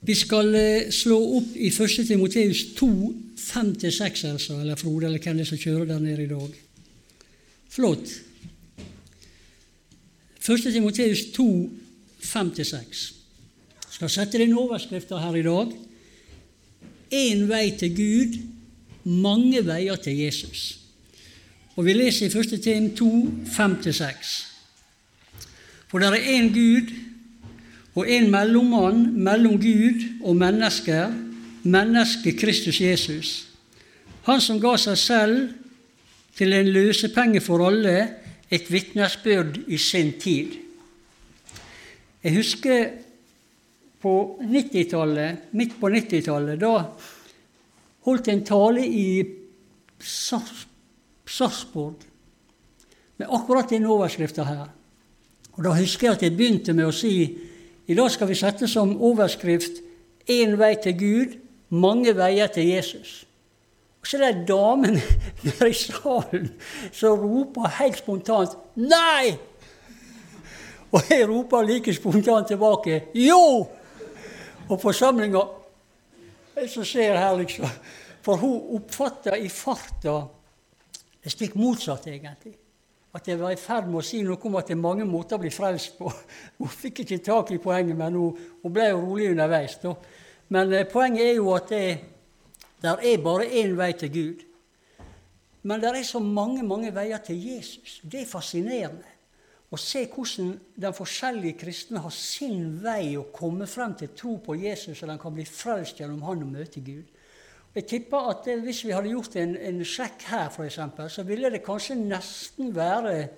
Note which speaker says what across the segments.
Speaker 1: Vi skal eh, slå opp i 1. Timoteus 2, 5-6, altså, eller Frode, eller hvem det er som kjører der nede i dag. Flott. 1. Timoteus 2, 5-6. Skal sette inn overskrifta her i dag. Én vei til Gud, mange veier til Jesus. Og Vi leser i 1. Tim 2, 5-6. For det er én Gud og en mellommann mellom Gud og mennesker, mennesket Kristus Jesus. Han som ga seg selv til en løsepenge for alle, et vitnesbyrd i sin tid. Jeg husker på 90-tallet, midt på 90-tallet, da holdt jeg en tale i Sarpsborg med akkurat denne overskrifta her. Og Da husker jeg at jeg begynte med å si i dag skal vi sette som overskrift 'Én vei til Gud, mange veier til Jesus'. Og så er det damen der i salen som roper helt spontant 'Nei!' Og jeg roper like spontant tilbake 'Jo!' Og forsamlinga som ser her, liksom For hun oppfatter i farta det stikk motsatt, egentlig at jeg var i ferd med å si noe om at det er mange måter å bli frelst på. Hun fikk ikke tak i poenget, men hun, hun ble jo rolig underveis. Da. Men eh, poenget er jo at det der er bare én vei til Gud. Men det er så mange mange veier til Jesus. Det er fascinerende å se hvordan den forskjellige kristne har sin vei å komme frem til tro på Jesus, og den kan bli frelst gjennom han og møte Gud. Jeg tipper at hvis vi hadde gjort en, en sjekk her, f.eks., så ville det kanskje nesten være,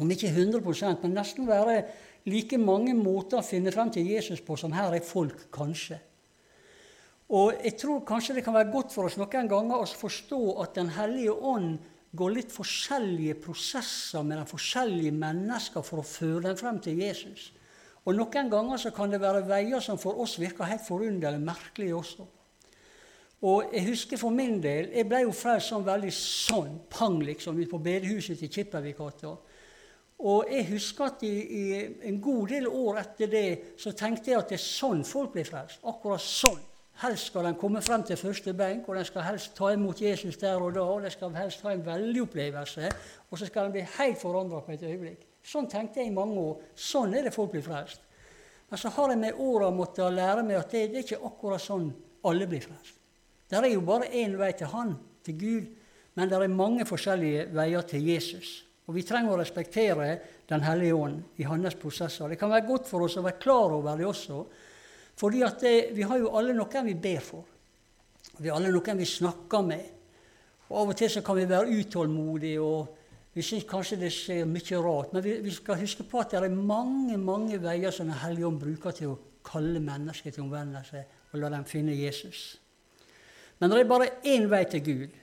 Speaker 1: om ikke 100 men nesten være like mange måter å finne frem til Jesus på som her er folk, kanskje. Og jeg tror kanskje det kan være godt for oss noen ganger å forstå at Den hellige ånd går litt forskjellige prosesser med de forskjellige mennesker for å føre dem frem til Jesus. Og noen ganger så kan det være veier som for oss virker helt forunderlig merkelige også. Og jeg husker for min del Jeg ble jo frelst sånn veldig sånn, pang, liksom, ute på bedehuset til Kippervikgata. Og jeg husker at i, i, en god del år etter det så tenkte jeg at det er sånn folk blir frelst. Akkurat sånn. Helst skal den komme frem til første benk, og den skal helst ta imot Jesus der og da. og Den skal helst ha en veldig opplevelse, og så skal den bli helt forandra på et øyeblikk. Sånn tenkte jeg i mange år. Sånn er det folk blir frelst. Men så har jeg med åra måttet lære meg at det, det er ikke akkurat sånn alle blir frelst. Det er jo bare én vei til Han, til Gud, men det er mange forskjellige veier til Jesus. Og Vi trenger å respektere Den hellige ånd i hans prosesser. Det kan være godt for oss å være klar over det også, fordi det, vi har jo alle noen vi ber for. Vi har alle noen vi snakker med. Og Av og til så kan vi være utålmodige, og vi syns kanskje det skjer mye rart. Men vi, vi, skal huske på at det er mange mange veier som Den hellige ånd bruker til å kalle mennesker til omvendelse og la dem finne Jesus. Men det er bare én vei til Gud.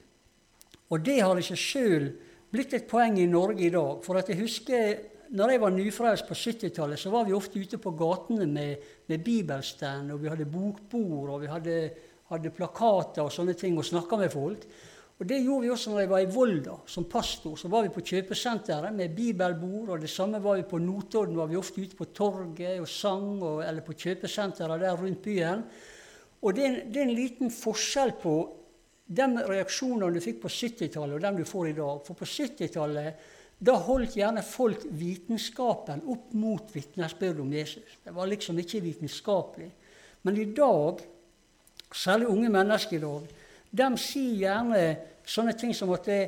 Speaker 1: Og det har ikke sjøl blitt et poeng i Norge i dag. For at jeg husker når jeg var nyfrelst på 70-tallet, så var vi ofte ute på gatene med, med bibelstand, og vi hadde bokbord, og vi hadde, hadde plakater og sånne ting, og snakka med folk. Og Det gjorde vi også når jeg var i Volda som pastor. Så var vi på kjøpesenteret med bibelbord. og Det samme var vi på Notodden. var vi ofte ute på torget og sang, og, eller på kjøpesenteret der rundt byen. Og det er, en, det er, en, liten forskjell på de reaksjonene du fikk på 70-tallet, og dem du får i dag. For på 70-tallet da holdt gjerne folk vitenskapen opp mot vitnesbyrdet om Jesus. Det var liksom ikke vitenskapelig. Men i dag, særlig unge mennesker i dag, de sier gjerne sånne ting som at det,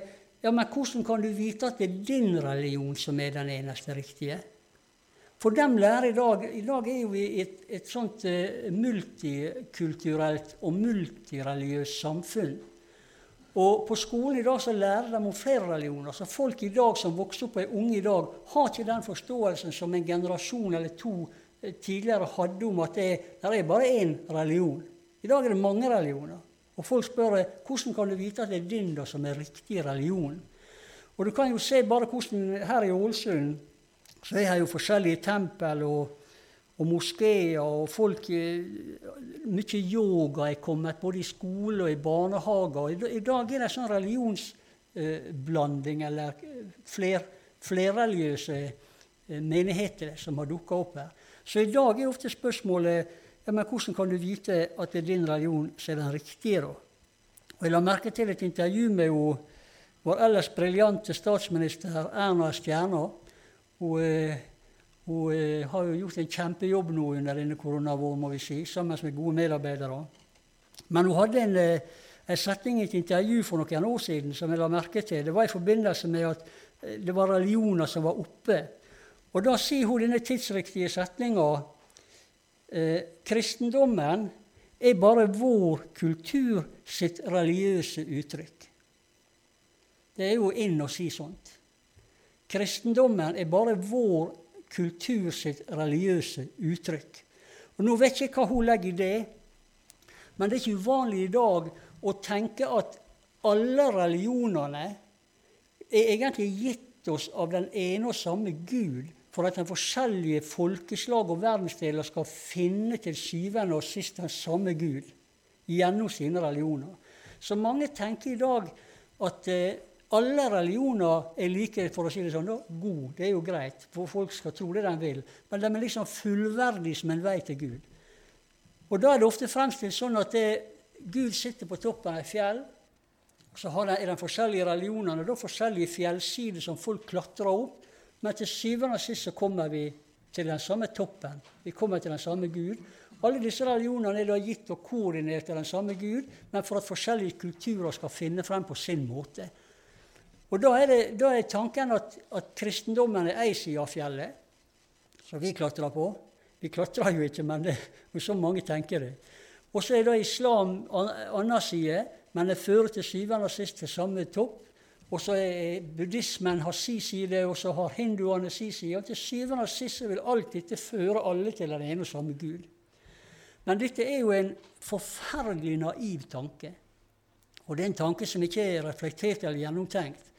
Speaker 1: ja, men hvordan kan du vite at det er din religion som er den eneste riktige? For dem lærer i dag I dag er vi et, et sånt uh, multikulturelt og multireligiøst samfunn. Og På skolen i dag så lærer de om flere religioner. Så folk i dag som vokser opp og er unge i dag, har ikke den forståelsen som en generasjon eller to uh, tidligere hadde om at det, det er bare én religion. I dag er det mange religioner. Og folk spør hvordan kan du vite at det er din da som er riktig religion. Og du kan jo se bare hvordan her i Ålesund så jeg har jo forskjellige tempel og, og moskeer, og folk Mye yoga er kommet, både i skole og i barnehager. I, I dag er det sånn religionsblanding, eller fler, flerreligiøse menigheter som har dukka opp her. Så i dag er ofte spørsmålet Ja, Men hvordan kan du vite at det er din religion som er den riktige, da? Og Jeg la merke til et intervju med jo, vår ellers briljante statsminister Erna Stjerna. Hun, eh, hun eh, har jo gjort en kjempejobb nå under denne koronavåren, må vi si, sammen med gode medarbeidere. Men hun hadde en, eh, en setning i et intervju for noen år siden som jeg la merke til. Det var i forbindelse med at det var religioner som var oppe. Og da sier hun denne tidsriktige setninga eh, kristendommen er bare vår kultur sitt religiøse uttrykk. Det er jo inn å si sånt. Kristendommen er bare vår kultur sitt religiøse uttrykk. Og Nå vet jeg ikke hva hun legger i det, men det er ikke uvanlig i dag å tenke at alle religionene er egentlig gitt oss av den ene og samme Gud, for at de forskjellige folkeslag og verdensdeler skal finne til syvende og sist den samme Gud gjennom sine religioner. Så mange tenker i dag at eh, alle religioner er like for å si det sånn, da, god. Det er jo greit, for folk skal tro det de vil. Men de er liksom fullverdige som en vei til Gud. Og da er det ofte fremstilt sånn at det, Gud sitter på toppen av et fjell. Så har de, er de forskjellige religionene da forskjellige fjellsider som folk klatrer opp. Men til syvende og sist så kommer vi til den samme toppen. Vi kommer til den samme Gud. Alle disse religionene er da gitt og koordinert til den samme Gud, men for at forskjellige kulturer skal finne frem på sin måte. Og Da er, det, da er tanken at, at, kristendommen er ei side av fjellet, som vi klatrer på. Vi klatrer jo ikke, men det, så mange tenker det. Og så er da islam annen side, men det fører til syvende og sist til samme topp. Og så er buddhismen har si side, og så har hinduene si side. Og til syvende og sist vil alt dette føre alle til den ene og samme Gud. Men dette er jo en forferdelig naiv tanke. Og det er en tanke som ikke er reflektert eller gjennomtenkt.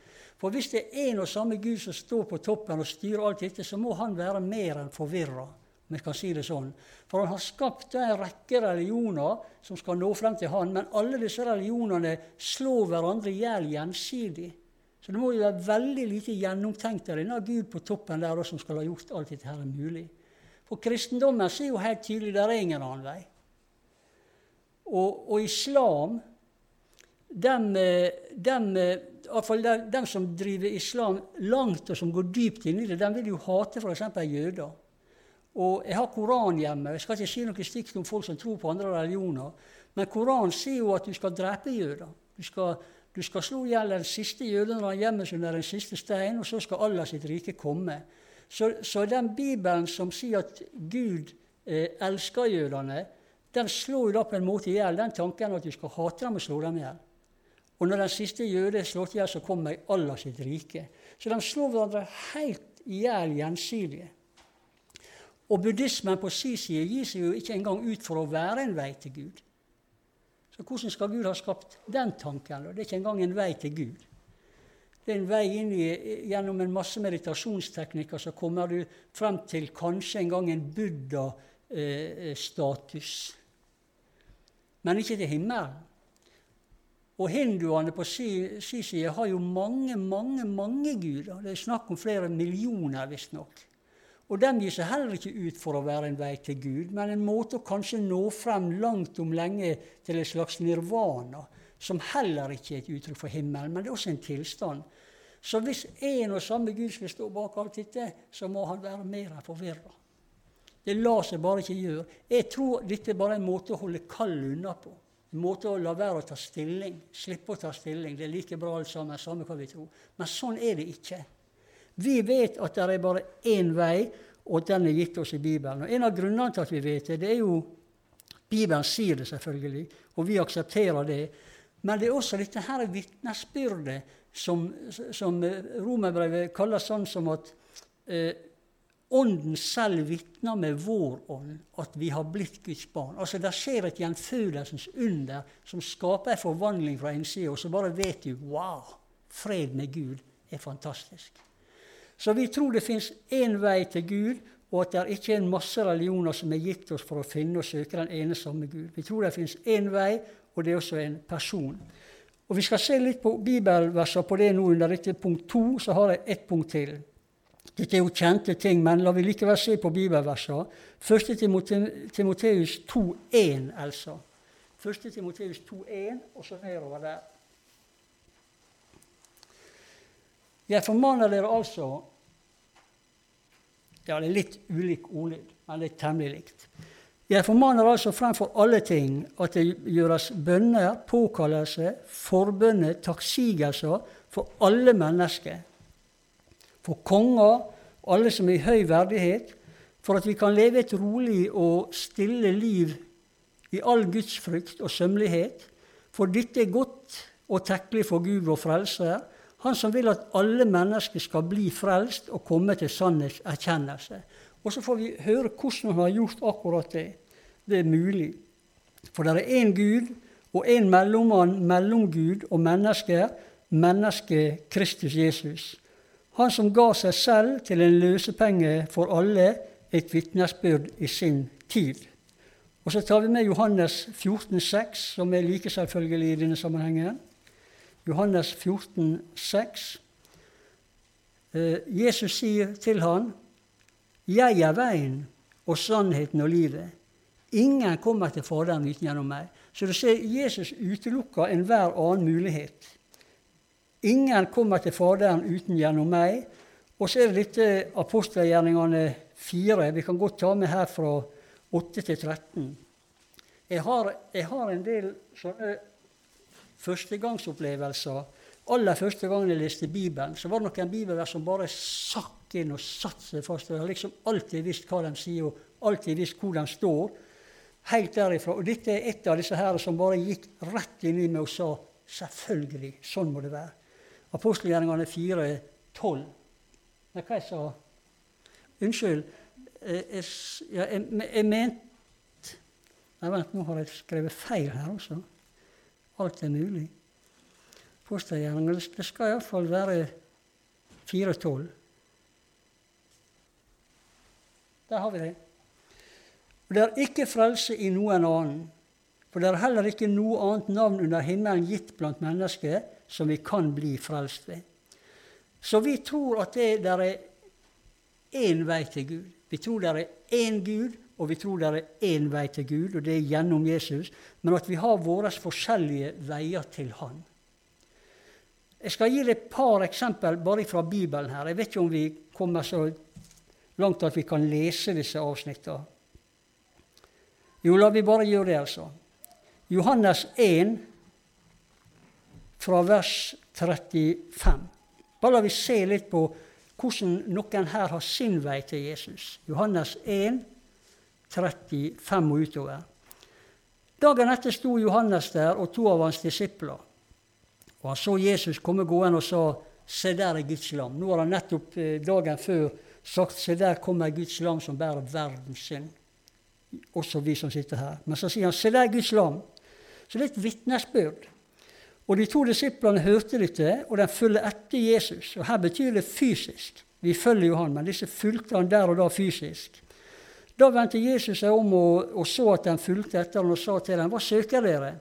Speaker 1: For hvis det er en og samme Gud som står på toppen og styrer alt dette, så må han være mer enn forvirra, jeg kan si det sånn. For han har skapt en rekke religioner som skal nå frem til han, men alle disse religionene slår hverandre i hjel gjensidig. Så det må jo være veldig lite gjennomtenkt av denne Gud på toppen der som skal ha gjort alt dette her mulig. For kristendommen er jo helt tydelig det er ingen annen vei. Og, og islam dem, den, den, den, som driver islam langt og som går dypt inn i det, den vil jo hate f.eks. jøder. Og Jeg har Koran hjemme. Jeg skal ikke si noe stygt om folk som tror på andre religioner. Men Koranen sier jo at du skal drepe jøder. Du skal du skal slå i hjel den siste jøden når han gjemmer seg under den siste stein, og så skal Allah sitt rike komme. Så, så den Bibelen som sier at Gud eh, elsker jødene, den slår jo da på en måte i hjel den tanken at du skal hate dem og slå dem i hjel. Og når den siste jøde er slått i hjel, så kommer Allah sitt rike. Så de slår hverandre helt i hjel gjensidige. Og buddhismen på sin side gir seg jo ikke engang ut for å være en vei til Gud. Så hvordan skal Gud ha skapt den tanken? Det er ikke engang en vei til Gud. Det er en vei inn i, Gjennom en masse meditasjonsteknikker så kommer du frem til kanskje en gang en buddha-status. Men ikke til himmelen. Og hinduene på sin si side har jo mange, mange, mange guder. Det er snakk om flere millioner, visstnok. Og de gir seg heller ikke ut for å være en vei til Gud, men en måte å kanskje nå frem langt om lenge til et slags nirvana, som heller ikke er et uttrykk for himmelen, men det er også en tilstand. Så hvis en og samme Gud skulle stå bak alt dette, så må han være mer enn forvirra. Det lar seg bare ikke gjøre. Jeg tror dette er bare en måte å holde kallet unna på. En måte å la være å ta stilling. Slippe å ta stilling. Det er like bra alt sammen, samme hva vi tror. Men sånn er det ikke. Vi vet at det er bare én vei, og den er gitt oss i Bibelen. Og En av grunnene til at vi vet det, det er jo Bibelen sier det selvfølgelig, og vi aksepterer det. Men det er også dette her vitnesbyrdet som, som romerbrevet kaller sånn som at eh, Ånden selv vitner med vår ånd at vi har blitt Guds barn. Altså Det skjer et gjenfødelsens under som skaper en forvandling fra innsida, og så bare vet du wow, fred med Gud er fantastisk. Så vi tror det fins én vei til Gud, og at det ikke er masse religioner som er gitt oss for å finne og søke den ene samme Gud. Vi tror det fins én vei, og det er også en person. Og Vi skal se litt på bibelverser på det nå under dette punkt to. Så har jeg ett punkt til. Dette er jo kjente ting, men la vi likevel se på bibelversene. 1. Timoteus 2,1, altså. 1. Timoteus 2,1, og så nedover der. Jeg formaner dere altså Ja, det er litt ulik ordlyd, men det er temmelig likt. Jeg formaner altså fremfor alle ting at det gjøres bønner, påkallelse, forbønner, takksigelser for alle mennesker for konger, alle som er i høy verdighet, for at vi kan leve et rolig og stille liv i all Guds frykt og sømmelighet. For dette er godt og tekkelig for Gud vår Frelser, Han som vil at alle mennesker skal bli frelst og komme til sannhetserkjennelse. Og så får vi høre hvordan han har gjort akkurat det. Det er mulig. For det er én Gud og én mellommann mellom Gud og mennesker, mennesket Kristus Jesus. Han som ga seg selv til en løsepenge for alle, et vitnesbyrd i sin tid. Og Så tar vi med Johannes 14, 6, som er like selvfølgelig i denne sammenhengen. Johannes 14, 6. Eh, Jesus sier til han, 'Jeg er veien og sannheten og livet'. Ingen kommer til Faderen uten gjennom meg. Så du ser, Jesus utelukker enhver annen mulighet. Ingen kommer til Faderen uten gjennom meg. Og så er det dette apostelgjerningene fire. Vi kan godt ta med her fra 8 til 13. Jeg har, jeg har en del sånne førstegangsopplevelser. Aller første gangen jeg leste Bibelen, så var det noen bibelvers som bare sakk inn og satte seg fast. Jeg har liksom alltid visst hva de sier, og alltid visst hvor de står. Helt derifra. Og dette er et av disse her som bare gikk rett inn i meg og sa selvfølgelig, sånn må det være. Apostelgjerningene 4, 12. Nei, hva jeg sa Unnskyld. Jeg, jeg, jeg mente Nei, vent, nå har jeg skrevet feil her også. Alt er mulig. Apostelgjerningene Det skal iallfall være 4.12. Der har vi det. Og det er ikke frelse i noen annen, for det er heller ikke noe annet navn under himmelen gitt blant mennesker som vi kan bli frelst ved. Så vi tror at det der er én vei til Gud. Vi tror det er én Gud, og vi tror det er én vei til Gud, og det er gjennom Jesus. Men at vi har våre forskjellige veier til Han. Jeg skal gi deg et par eksempel bare fra Bibelen her. Jeg vet ikke om vi kommer så langt at vi kan lese disse avsnittene. Jo, la vi bare gjøre det, altså. Johannes 1, fra vers 35. Bare la vi se litt på hvordan noen her har sin vei til Jesus. Johannes 1, 35 og utover. Dagen etter sto Johannes der og to av hans disipler. Og Han så Jesus komme gående og sa, 'Se der er Guds lam'. Nå har han nettopp eh, dagen før sagt, 'Se der kommer Guds lam som bærer verdens synd'. Også vi som sitter her. Men så sier han, 'Se der er Guds lam'. Så et vitnesbyrd. Og De to disiplene hørte dette, og de følger etter Jesus. Og Her betyr det fysisk. Vi følger jo han, men disse fulgte han der og da fysisk. Da vendte Jesus seg om og, og så at de fulgte etter ham, og sa til dem, 'Hva søker dere?'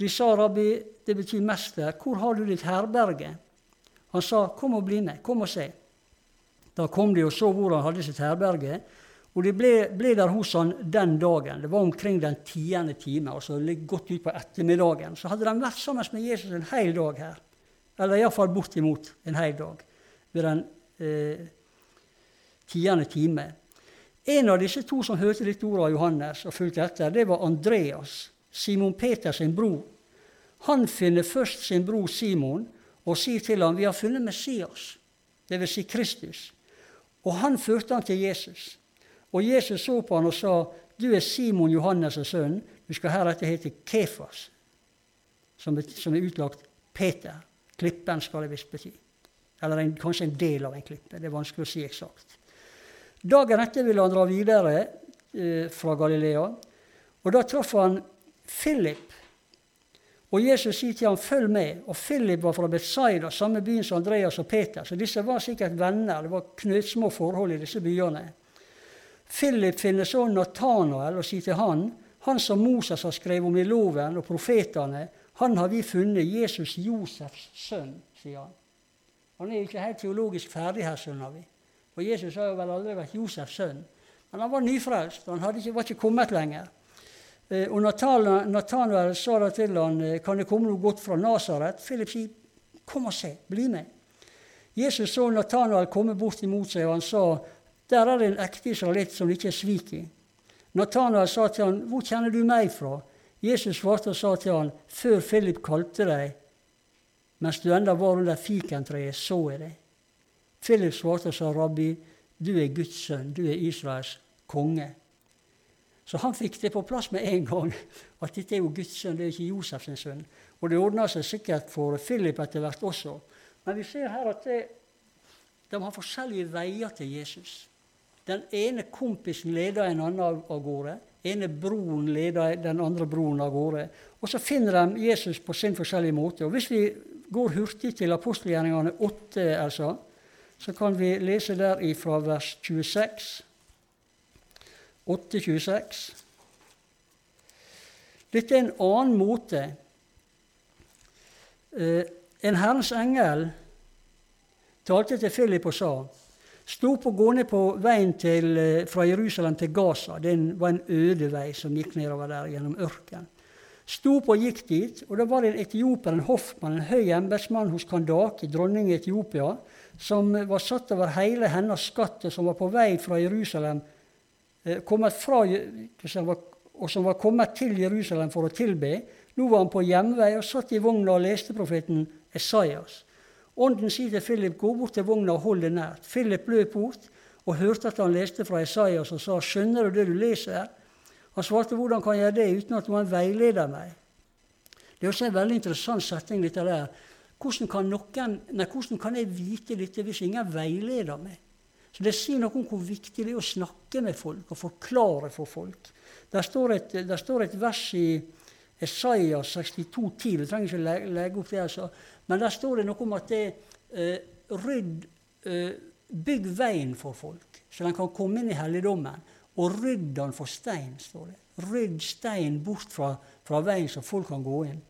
Speaker 1: De sa, 'Rabbi, det betyr mester, hvor har du ditt herberge?' Han sa, 'Kom og bli med, kom og se.' Da kom de og så hvor han hadde sitt herberge, og de ble, ble, der hos han den dagen. Det var omkring den tiende time, altså litt godt ut på ettermiddagen. Så hadde de vært sammen med Jesus en hel dag her. Eller iallfall bortimot en hel dag ved den eh, tiende time. En av disse to som hørte litt ord av Johannes og fulgte etter, det var Andreas, Simon Peters bror. Han finner først sin bror Simon og sier til ham, 'Vi har funnet Messias', dvs. Si Kristus. Og han førte han til Jesus. Og Jesus så på han og sa, 'Du er Simon Johannes' sønn. Du skal heretter hete Kefas', som er, som er utlagt Peter. Klippen skal det visst bety. Eller en, kanskje en del av en klippe. Det er vanskelig å si eksakt. Dagen etter ville han dra videre eh, fra Galilea. Og da traff han Philip. Og Jesus sier til ham, 'Følg med'. Og Philip var fra Betzaida, samme byen som Andreas og Peter. Så disse var sikkert venner. Det var knøttsmå forhold i disse byene. Philip finner så Natanael og sier til han, han som Moses har skrevet om i loven og profetene, han har vi funnet Jesus Josefs sønn, sier han. Han er ikke helt teologisk ferdig her, skjønner vi. For Jesus har jo vel aldri vært Josefs sønn. Men han var nyfrelst, han ikke, var ikke kommet lenger. Eh, og Nathanael sa da til han, eh, kan det komme noe godt fra Nasaret? Philip sier, kom og se, bli med. Jesus så Nathanael komme bort imot seg, og han sa, der er det en ekte israelitt som ikke er sviker. Nathanael sa til han, hvor kjenner du meg fra? Jesus svarte og sa til han, før Philip kalte deg, mens du enda var under fikentreet, så jeg deg. Philip svarte og sa, rabbi, du er Guds sønn, du er Israels konge. Så han fikk det på plass med en gang, at dette er jo Guds sønn, det er ikke Josefs sønn. Og det ordna seg sikkert for Philip etter hvert også. Men vi ser her at det, de har forskjellige veier til Jesus. Den ene kompisen leder en annen av, gårde. ene broren leder den andre broren av gårde. Og så finner de Jesus på sin forskjellige måte. Og Hvis vi går hurtig til apostelgjerningene 8, altså, så kan vi lese der ifra vers 26. 8,26. Dette er en annen måte. Eh, en Herrens engel talte til Philip og sa Stå opp og gå ned på veien til, eh, fra Jerusalem til Gaza. Det var en øde vei som gikk nedover der gjennom ørkenen. Sto opp og gikk dit, og da var det en etioper, en hoffmann, en høy embetsmann hos Kandake, dronning i Etiopia, som var satt over hele hennes skatt, som var på vei fra Jerusalem Eh, fra, og som var kommet til Jerusalem for å tilbe. Nå var han på hjemvei og satt i vogna og leste profeten Esaias. Ånden sier til Philip, gå bort til vogna og hold det nært. Philip løp bort og hørte at han leste fra Isaiah, og sa, skjønner du det du leser? Han svarte, hvordan kan jeg det uten at noen veileder meg? Det er også en veldig interessant setting, dette der. Hvordan kan, noen, nei, hvordan kan jeg vite dette hvis ingen veileder meg? Så Det sier noe om hvor viktig det er å snakke med folk og forklare for folk. Der står et, der står et vers i Esaiah 62, 10, vi trenger ikke legge, legge opp det, altså. men der står det noe om at det eh, rydd, eh, Bygg veien for folk, så de kan komme inn i helligdommen. Og rydd den for stein, står det. Rydd stein bort fra, fra veien, så folk kan gå inn.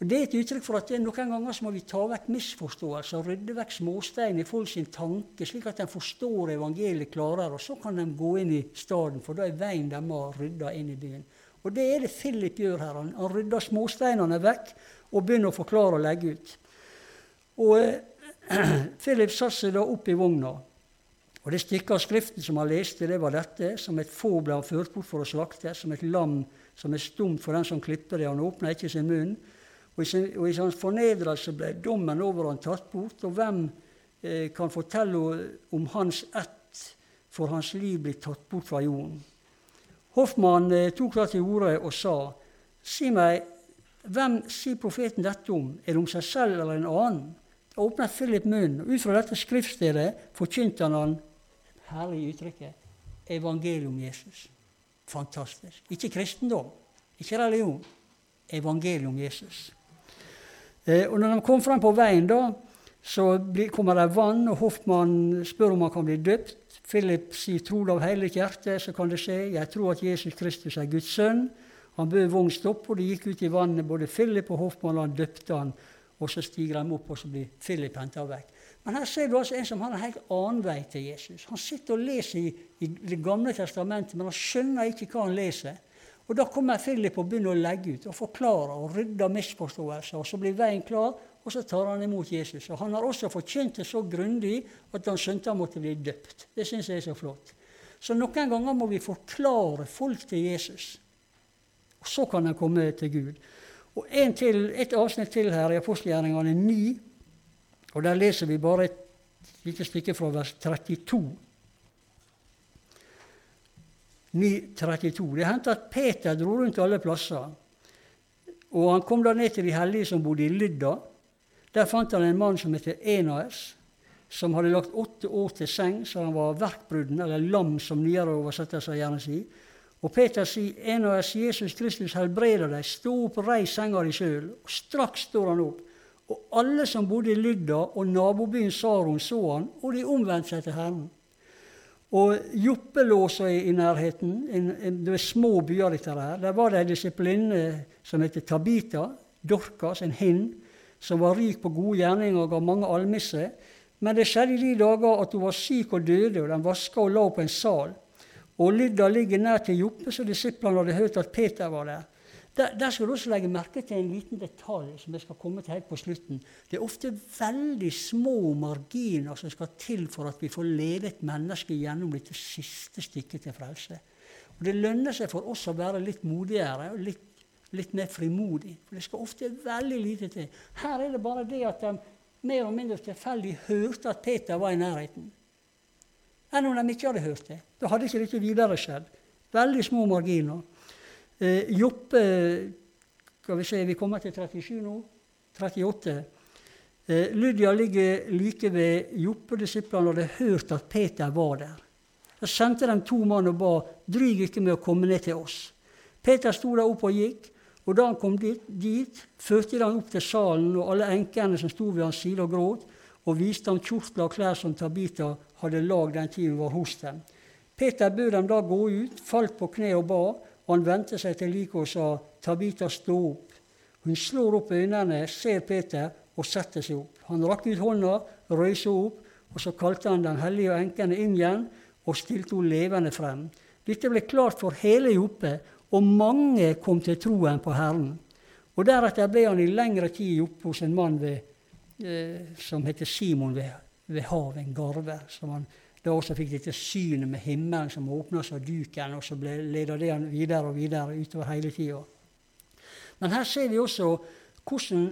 Speaker 1: Og Det er et uttrykk for at det er noen ganger så må vi ta vekk misforståelser rydde vekk småstein i folks tanke, slik at de forstår evangeliet klarere. Og så kan de gå inn i staden, for da er veien de har rydda inn i byen. Og det er det Philip gjør her. Han, rydder småsteinene vekk og begynner å forklare og legge ut. Og eh, Philip satte seg da opp i vogna. Og Det stykket av Skriften som han leste, det var dette. Som et få ble han ført bort for å slakte, som et lam som er stumt for den som klipper det. Han åpna ikke sin munn. Og i, og i hans fornedrelse ble dommen over han tatt bort. Og hvem eh, kan fortelle om hans ett, for hans liv blir tatt bort fra jorden? Hoffmann eh, tok da til orde og sa, si meg, hvem sier profeten dette om? Er det om seg selv eller en annen? Da åpnet Philip munnen, og ut fra dette skriftstedet forkynte han han herlige uttrykket evangelium Jesus. Fantastisk. Ikke kristendom, ikke religion. Evangelium Jesus. Eh, og når de kom frem på veien, da, så kommer det vann, og Hoffmann spør om han kan bli døpt. Philip sier tror det av hele hjertet, så kan det skje. Jeg tror at Jesus Kristus er Guds sønn. Han bød vogn stoppe, og de gikk ut i vannet, både Philip og Hoffmann, døpte han. Og så stiger de opp, og så blir Philip henta vekk. Men her ser du altså en som har en helt annen vei til Jesus. Han sitter og leser i, i Det gamle testamentet, men han skjønner ikke hva han leser. Og Da kommer Philip og begynner å legge ut og forklare og rydde misforståelser. og Så blir veien klar, og så tar han imot Jesus. Og Han har også forkynt det så grundig at han skjønte han måtte bli døpt. Det syns jeg er så flott. Så noen ganger må vi forklare folk til Jesus. Og så kan de komme til Gud. Og til, Et avsnitt til her i apostelgjerningene 9. Og Der leser vi bare et lite stykke fra vers 32. 9.32. Det hendte at Peter dro rundt alle plasser. Og Han kom da ned til de hellige som bodde i Lydda. Der fant han en mann som heter Enaes, som hadde lagt åtte år til seng, så han var verkbrudden, eller lam, som nyere oversettelser gjerne sier. Og Peter sier, 'Enaes, Jesus Kristus helbreder deg. Stå opp reis senga di sjøl.' Og straks står han opp. Og alle som bodde i Lydda og nabobyen Saron, så han, og de omvendte seg til Herren. Og Joppelås er i nærheten. En, en, det er små byer, dette her. Der var det ei disipline som heter Tabita, Dorkas, en hind, som var rik på gode gjerninger og ga mange almisser. Men det skjedde i de dager at hun var syk og døde, og den vaska og la på en sal. Og Lydda ligger nær til Joppe, så disiplene hadde hørt at Peter var der. Der, der skal du også legge merke til en liten detalj som jeg skal komme til helt på slutten. Det er ofte veldig små marginer som skal til for at vi får leve et menneske gjennom dette siste stykket til frelse. Og Det lønner seg for oss å være litt modigere og litt, litt mer frimodig. For det skal ofte veldig lite til. Her er det bare det at de mer og mindre tilfeldig hørte at Peter var i nærheten. Enn om de ikke hadde hørt det. Da hadde ikke dette videre skjedd. Veldig små marginer. Eh, Joppe skal vi se, vi kommer til 37 nå. 38. Eh, Lydia ligger like ved Joppe-disiplene og hadde hørt at Peter var der. Da sendte de to mann og ba dryg ikke med å komme ned til oss. Peter sto der oppe og gikk, og da han kom dit, dit førte de han opp til salen og alle enkene som sto ved hans side og gråt, og viste ham kjortler og klær som Tabita hadde lagd den tiden var hos dem. Peter bød dem da gå ut, falt på kne og ba, han vendte seg til liket og sa, Tabita, stå opp. Hun slår opp øynene, ser Peter og setter seg opp. Han rakk ut hånda, røyste opp, og så kalte han den hellige enken inn igjen og stilte henne levende frem. Dette ble klart for hele Joppe, og mange kom til troen på Herren. Og Deretter ble han i lengre tid Joppe hos en mann ved, eh, som heter Simon ved, ved havet, en garve, som han da også fikk dette synet med himmelen som åpna seg, duken, og så ble, leder det han videre og videre utover hele tida. Men her ser vi også hvordan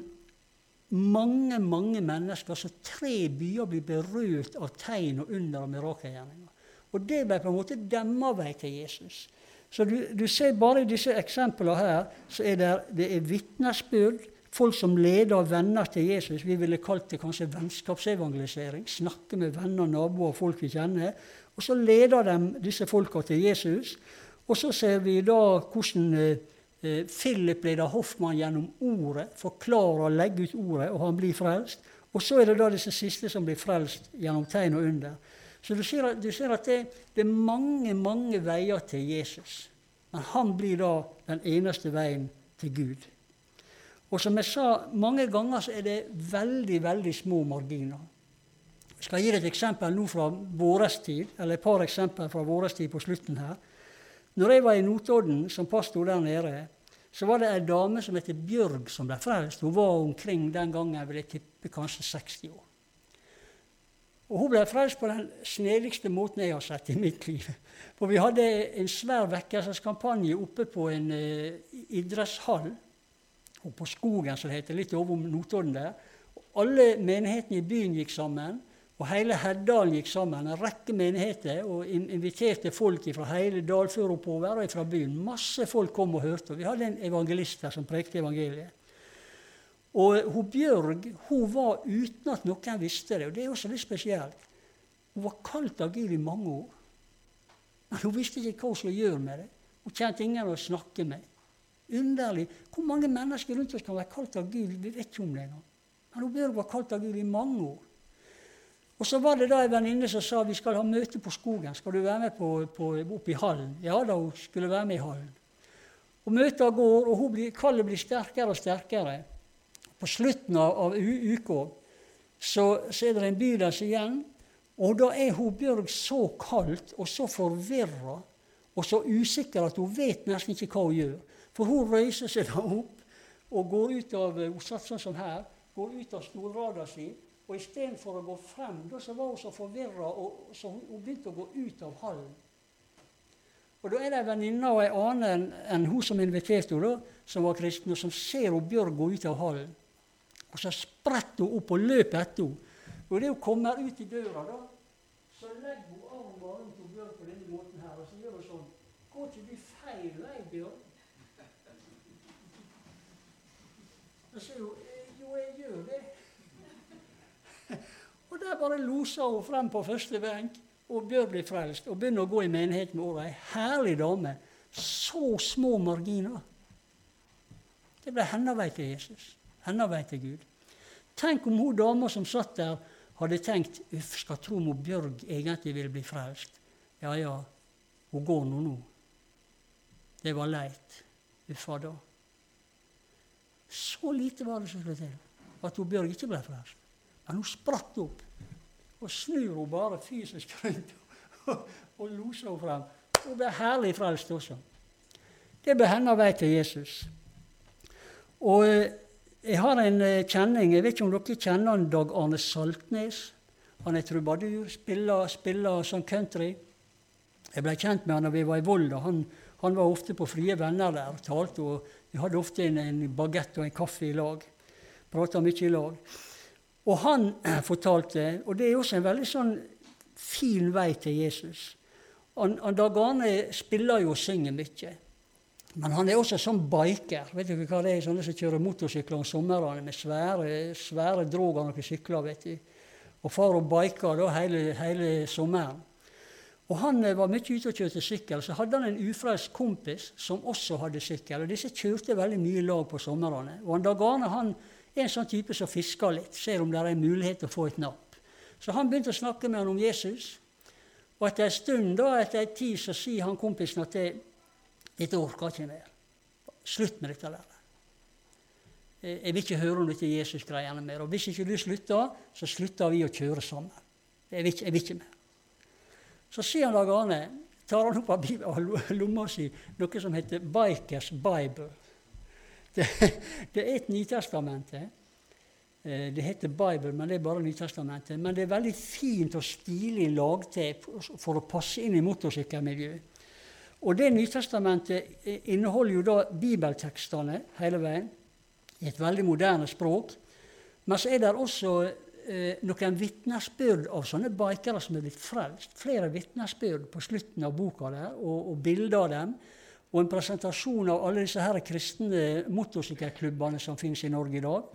Speaker 1: mange mange mennesker, altså tre byer, blir berørt av tegn og under og mirakelgjerninger. Og det ble på en måte demmervei til Jesus. Så du, du, ser bare i disse eksemplene her, så er det, det er vitnesbyrd folk som leder venner til Jesus. Vi ville kalt det kanskje vennskapsevangelisering. Snakke med venner, naboer, folk vi kjenner. Og så leder de disse folka til Jesus. Og så ser vi da hvordan eh, Philip leder Hoffmann gjennom ordet, forklarer og legger ut ordet, og han blir frelst. Og så er det da disse siste som blir frelst gjennom tegn og under. Så du ser, du ser at det, det, er mange, mange veier til Jesus. Men han blir da den eneste veien til Gud. Og som jeg sa, mange ganger så er det veldig, veldig små marginer. Jeg skal gi deg et eksempel nå fra vårestid, tid, eller et par eksempler fra vårestid tid på slutten her. Når jeg var i Notodden som pastor der nede, så var det ei dame som heter Bjørg, som ble frelst. Hun var omkring den gangen vil jeg tippe kanskje 60 år. Og Hun ble frelst på den snedigste måten jeg har sett i mitt liv. For vi hadde en svær vekkelseskampanje oppe på en uh, idrettshall og på Skogen, som det heter, litt over Notodden der. Og Alle menighetene i byen gikk sammen, og hele Heddalen gikk sammen. En rekke menigheter, og inviterte folk fra hele Dalfjord oppover og fra byen. Masse folk kom og hørte. og Vi hadde en evangelist der som prekte evangeliet. Og hun Bjørg hun var uten at noen visste det, og det er også litt spesielt. Hun var kalt av Gud i mange år. Men hun visste ikke hva hun skulle gjøre med det. Hun kjente ingen å snakke med. Underlig. Hvor mange mennesker rundt oss kan være kalt av Gud? Vi vet ikke om det engang. Men hun bør være kalt av Gud i mange år. Og så var det da en venninne som sa vi skal ha møte på skogen. Skal du være med på, på, opp i hallen? Ja da, hun skulle være med i hallen. Og Møtet går, og blir, kallet blir sterkere og sterkere. På slutten av, av uka så, så, er det en bydels igjen. Og da er hun Bjørg så kaldt og så forvirra og så usikker at hun vet nesten ikke hva hun gjør. For hun røyser seg da opp og går ut av hun satt sånn som her, går ut av stolrada si. Og istedenfor å gå frem, da så var hun så forvirra, så hun begynte å gå ut av hallen. Og Da er det ei venninne og ei annen enn hun som inviterte henne, som var kristen, og som ser hun Bjørg gå ut av hallen. Og Så spretter hun opp og løper etter henne. Og idet hun kommer ut i døra, da, så legger hun armen rundt Bjørg på denne måten her, og så gjør hun sånn Går ikke du feil vei, Bjørg? Og så jo, jo, jeg gjør det. og der bare losa hun frem på første benk, og bør blir frelst og begynner å gå i menighet med Ei herlig dame. Så små marginer. Det ble hennes vei til Jesus. Hennes vei til Gud. Tenk om hun dama som satt der, hadde tenkt uff, skal tro om Bjørg egentlig ville bli frelst. Ja ja, hun går nå nå. Det var leit. Uffa da. Så lite var det som skulle til at hun Bjørg ikke ble frelst. Men hun spratt opp. Og snur hun bare fysisk rundt og, og loser henne frem. Hun ble herlig frelst også. Det ble hennes vei til Jesus. Og eh, jeg har en eh, kjenning, jeg vet ikke om dere kjenner han Dag Arne Saltnes. Han er trubadur, spiller, spiller sånn country. Jeg ble kjent med han da vi var i Volda. Han, han, var ofte på Frie Venner der talte. og Vi hadde ofte en, en bagett og en kaffe i lag. Prata mye i lag. Og han fortalte, og det er også en veldig sånn fin vei til Jesus. Han, han Dag Arne spiller jo og synger mye. Men han er også sånn biker. Vet du hva det er? Sånne som kjører motorsykler om somrene med svære, svære drog av noen sykler. vet du. Og far og biker da hele, hele sommeren. Og Han eh, var mye ute og kjørte sykkel. Så hadde han en ufrelst kompis som også hadde sykkel. og Disse kjørte veldig mye lag på somrene. Og han Dag Arne han er en sånn type som fisker litt, ser om det er en mulighet til å få et napp. Så han begynte å snakke med han om Jesus. Og etter en stund, da, etter en tid, så sier han kompisen at det, dette orker ikke mer. Slutt med dette der. Jeg vil ikke høre om dette Jesus-greiene mer. Og hvis ikke du slutter, så slutter vi å kjøre sammen. Jeg vil ikke, jeg vil ikke mer. Så sier han Dag Arne, tar han opp av lomma si noe som heter Bikers Bible. Det, det er et Nytestamente. Eh, det heter Bible, men det er bare Nytestamentet. Men det er veldig fint og stilig lagtep for å passe inn i motorsykkelmiljøet. Og det Nytestamentet inneholder jo da bibeltekstene hele veien i et veldig moderne språk. Men så er det også eh, noen vitnesbyrd av sånne bikere som er blitt frelst. Flere vitnesbyrd på slutten av boka der, og, og bilder av dem. Og en presentasjon av alle disse her kristne motorsykkelklubbene som finnes i Norge i dag.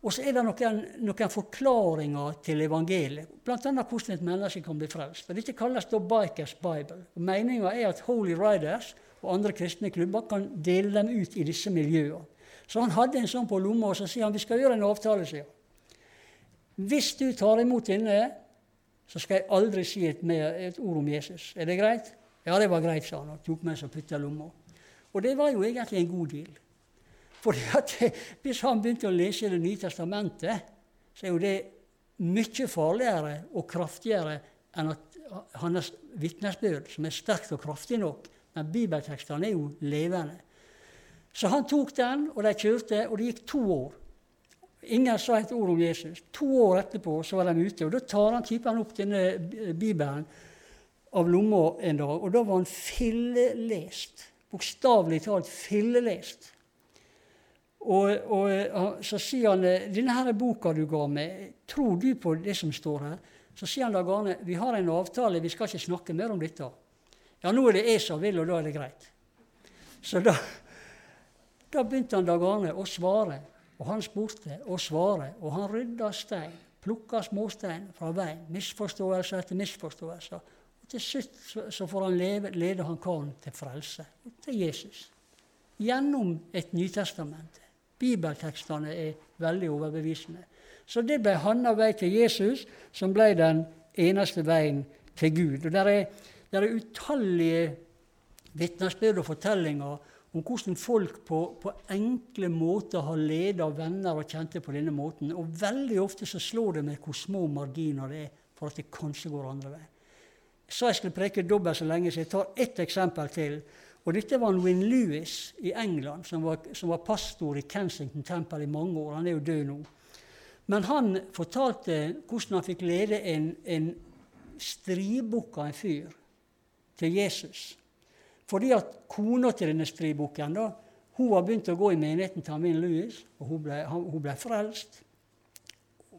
Speaker 1: Og så er det noen, noen forklaringer til evangeliet, bl.a. hvordan et menneske kan bli frelst. Og Dette kalles da Bikers Bible. Meninga er at Holy Riders og andre kristne klubber kan dele dem ut i disse miljøene. Så han hadde en sånn på lomma, og så sier han vi skal gjøre en avtale. sier Hvis du tar imot denne, så skal jeg aldri si et, mer, et ord om Jesus. Er det greit? Ja, det var greit, sa han og tok med seg putta i lomma. Og det var jo egentlig en god deal. For Hvis han begynte å lese Det nye testamentet, så er jo det mye farligere og kraftigere enn at hans vitnesbyrd, som er sterkt og kraftig nok. Men bibeltekstene er jo levende. Så han tok den, og de kjørte, og det gikk to år. Ingen sa et ord om Jesus. To år etterpå så var de ute. og Da tar han typen opp denne bibelen av lomma en dag, og da var han fillelest. Bokstavelig talt fillelest. Og, og, så sier han denne her boka du ga meg, tror du på det som står her? Så sier han da Arne vi har en avtale, vi skal ikke snakke mer om dette. Ja, nå er det jeg som vil, og da er det greit. Så da, da begynte han Dag Arne å svare. Og han spurte og svare, og han rydda stein. Plukka småstein fra veien. Misforståelse etter misforståelse. Og til slutt så får han leve, lede han karen til frelse, til Jesus. Gjennom et Nytestamente. Bibeltekstene er veldig overbevisende. Så det ble hans vei til Jesus, som ble den eneste veien til Gud. Og der er, der er utallige vitnesbyrd og fortellinger om hvordan folk på, på enkle måter har leda venner og kjente på denne måten. Og veldig ofte så slår det med hvor små marginer det er for at det kanskje går andre veien. Sa jeg skulle preke dobbelt så lenge, så jeg tar ett eksempel til. Og dette var en Win Lewis i England, som var, som var, pastor i Kensington Temple i mange år. Han er jo død nå. Men han fortalte hvordan han fikk lede en, en av en fyr til Jesus. Fordi at kona til denne skrivebukken da, hun var begynt å gå i menigheten til Win Louis, og hun ble, hun ble frelst.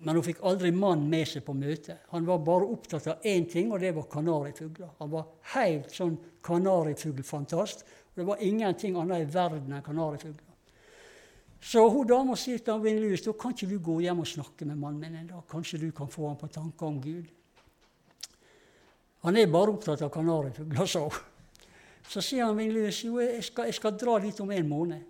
Speaker 1: Men hun fikk aldri mann med seg på møtet. Han var bare opptatt av én ting, og det var kanarifugler. Han var helt sånn kanarifuglfantast. Det var ingenting annet i verden enn kanarifugler. Så hun dama sier til Vinn Louis da kan ikke du gå hjem og snakke med mannen min en dag. Kanskje du kan få ham på tanker om Gud. Han er bare opptatt av kanarifugler, sa hun. Så sier han Win Lewis jo, jeg skal, jeg skal dra dit om en måned.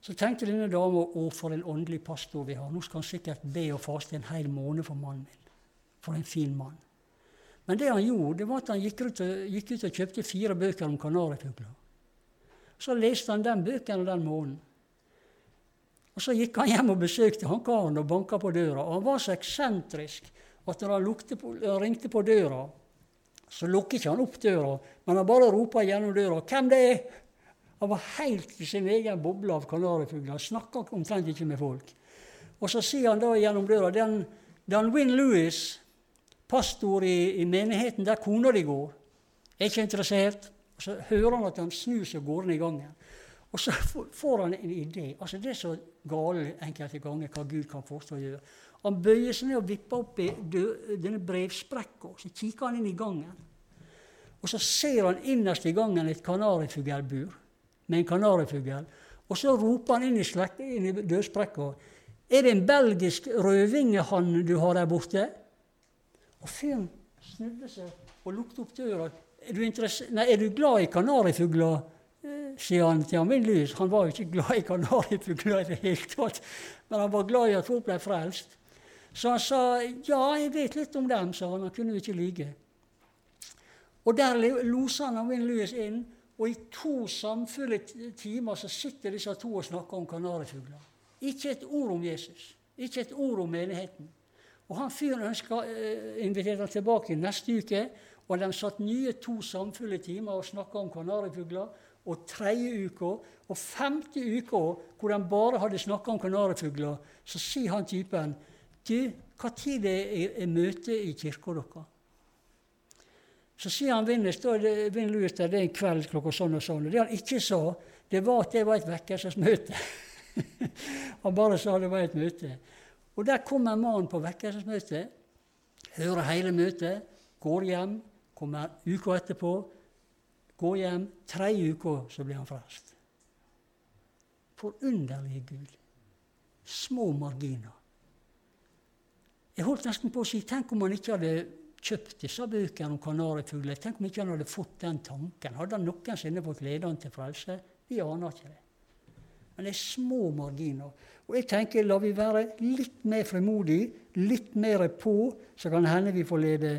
Speaker 1: Så tenkte denne dama å, for en åndelig pastor vi har. Nå skal han sikkert be og faste en hel måned for mannen min. For en fin mann. Men det han gjorde, det var at han gikk ut, og, gikk ut og kjøpte fire bøker om kanarifugler. Så leste han den bøken den måneden. Og Så gikk han hjem og besøkte han karen og banka på døra. Og han var så eksentrisk at når han på, ringte på døra, så lukker ikke han opp døra, men han bare roper gjennom døra 'Hvem det er?' Han var helt i sin egen boble av kanarifugler. Snakka omtrent ikke med folk. Og så sier han da gjennom døra den, den Win Lewis, pastor i, i menigheten der kona di går, er ikke interessert. Og Så hører han at han snur seg og går ned i gangen. Og så får han en idé. Altså Det er så gale enkelte ganger hva Gud kan forstå å gjøre. Han bøyer seg ned og vipper opp i denne brevsprekka. Så kikker han inn i gangen. Og så ser han innerst i gangen et kanarifuglbur med en kanarifugl. Og så roper han inn i, slek, inn i dørsprekka. Er det en belgisk rødvingehann du har der borte? Og fyren snudde seg og lukket opp døra. Er du, Nei, er du glad i kanarifugler? sier han til Amin Lys. Han var jo ikke glad i kanarifugler i det hele tatt, men han var glad i at folk ble frelst. Så han sa ja, jeg vet litt om dem, sa han. Han kunne jo ikke lyge. Og der loser han Win Lys inn, og i to samfulle timer så sitter disse to og snakker om kanarifugler. Ikke et ord om Jesus. Ikke et ord om menigheten. Og han fyren ønska uh, inviterte han tilbake neste uke, og de satt nye to samfulle timer og snakka om kanarifugler og tredje uka og femte uka, hvor de bare hadde snakka om kanarifugler, så sier han typen Du, når er, er møte i kirka deres? Så sier han Vinn Louis det er en kveld klokka sånn og sånn. Og det han ikke sa, det var at det var et vekkelsesmøte. han bare sa det var et møte. Og der kommer mannen på vekkelsesmøtet, hører hele møtet, går hjem, kommer uka etterpå, går hjem. Tre uka så blir han frelst. Forunderlige Gud. Små marginer. Jeg holdt nesten på å si tenk om han ikke hadde kjøpt disse bøkene om kanarifugler. Tenk om ikke han hadde fått den tanken. Hadde han noensinne fått lederen til frelse? Vi aner ikke det. Men det er små marginer. Og jeg tenker, la vi være litt mer frimodige, litt mer på, så kan det hende vi får lede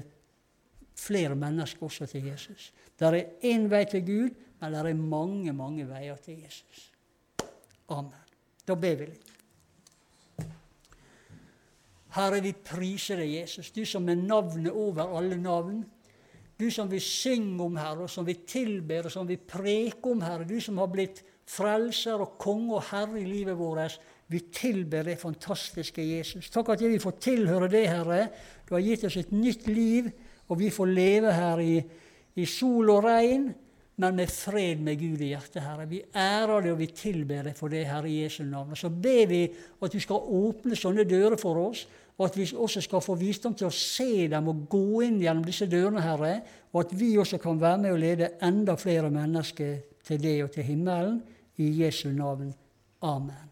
Speaker 1: flere mennesker også til Jesus. Det er én vei til Gud, men det er mange, mange veier til Jesus. Amen. Da ber vi litt. Herre, vi priser deg, Jesus, du som er navnet over alle navn. Du som vi synger om, Herre, og som vi tilber, og som vi preker om, Herre. Du som har blitt frelser og konge og herre i livet vårt. Vi tilber det fantastiske Jesus. Takk at vi får tilhøre det, Herre. Du har gitt oss et nytt liv. Og vi får leve her i, i sol og regn, men med fred med Gud i hjertet, Herre. Vi ærer det, og vi tilber det for det, Herre, i Jesu navn. Og så ber vi at du skal åpne sånne dører for oss, og at vi også skal få visdom til å se dem og gå inn gjennom disse dørene, Herre, og at vi også kan være med og lede enda flere mennesker til det og til himmelen. I Jesu navn. Amen.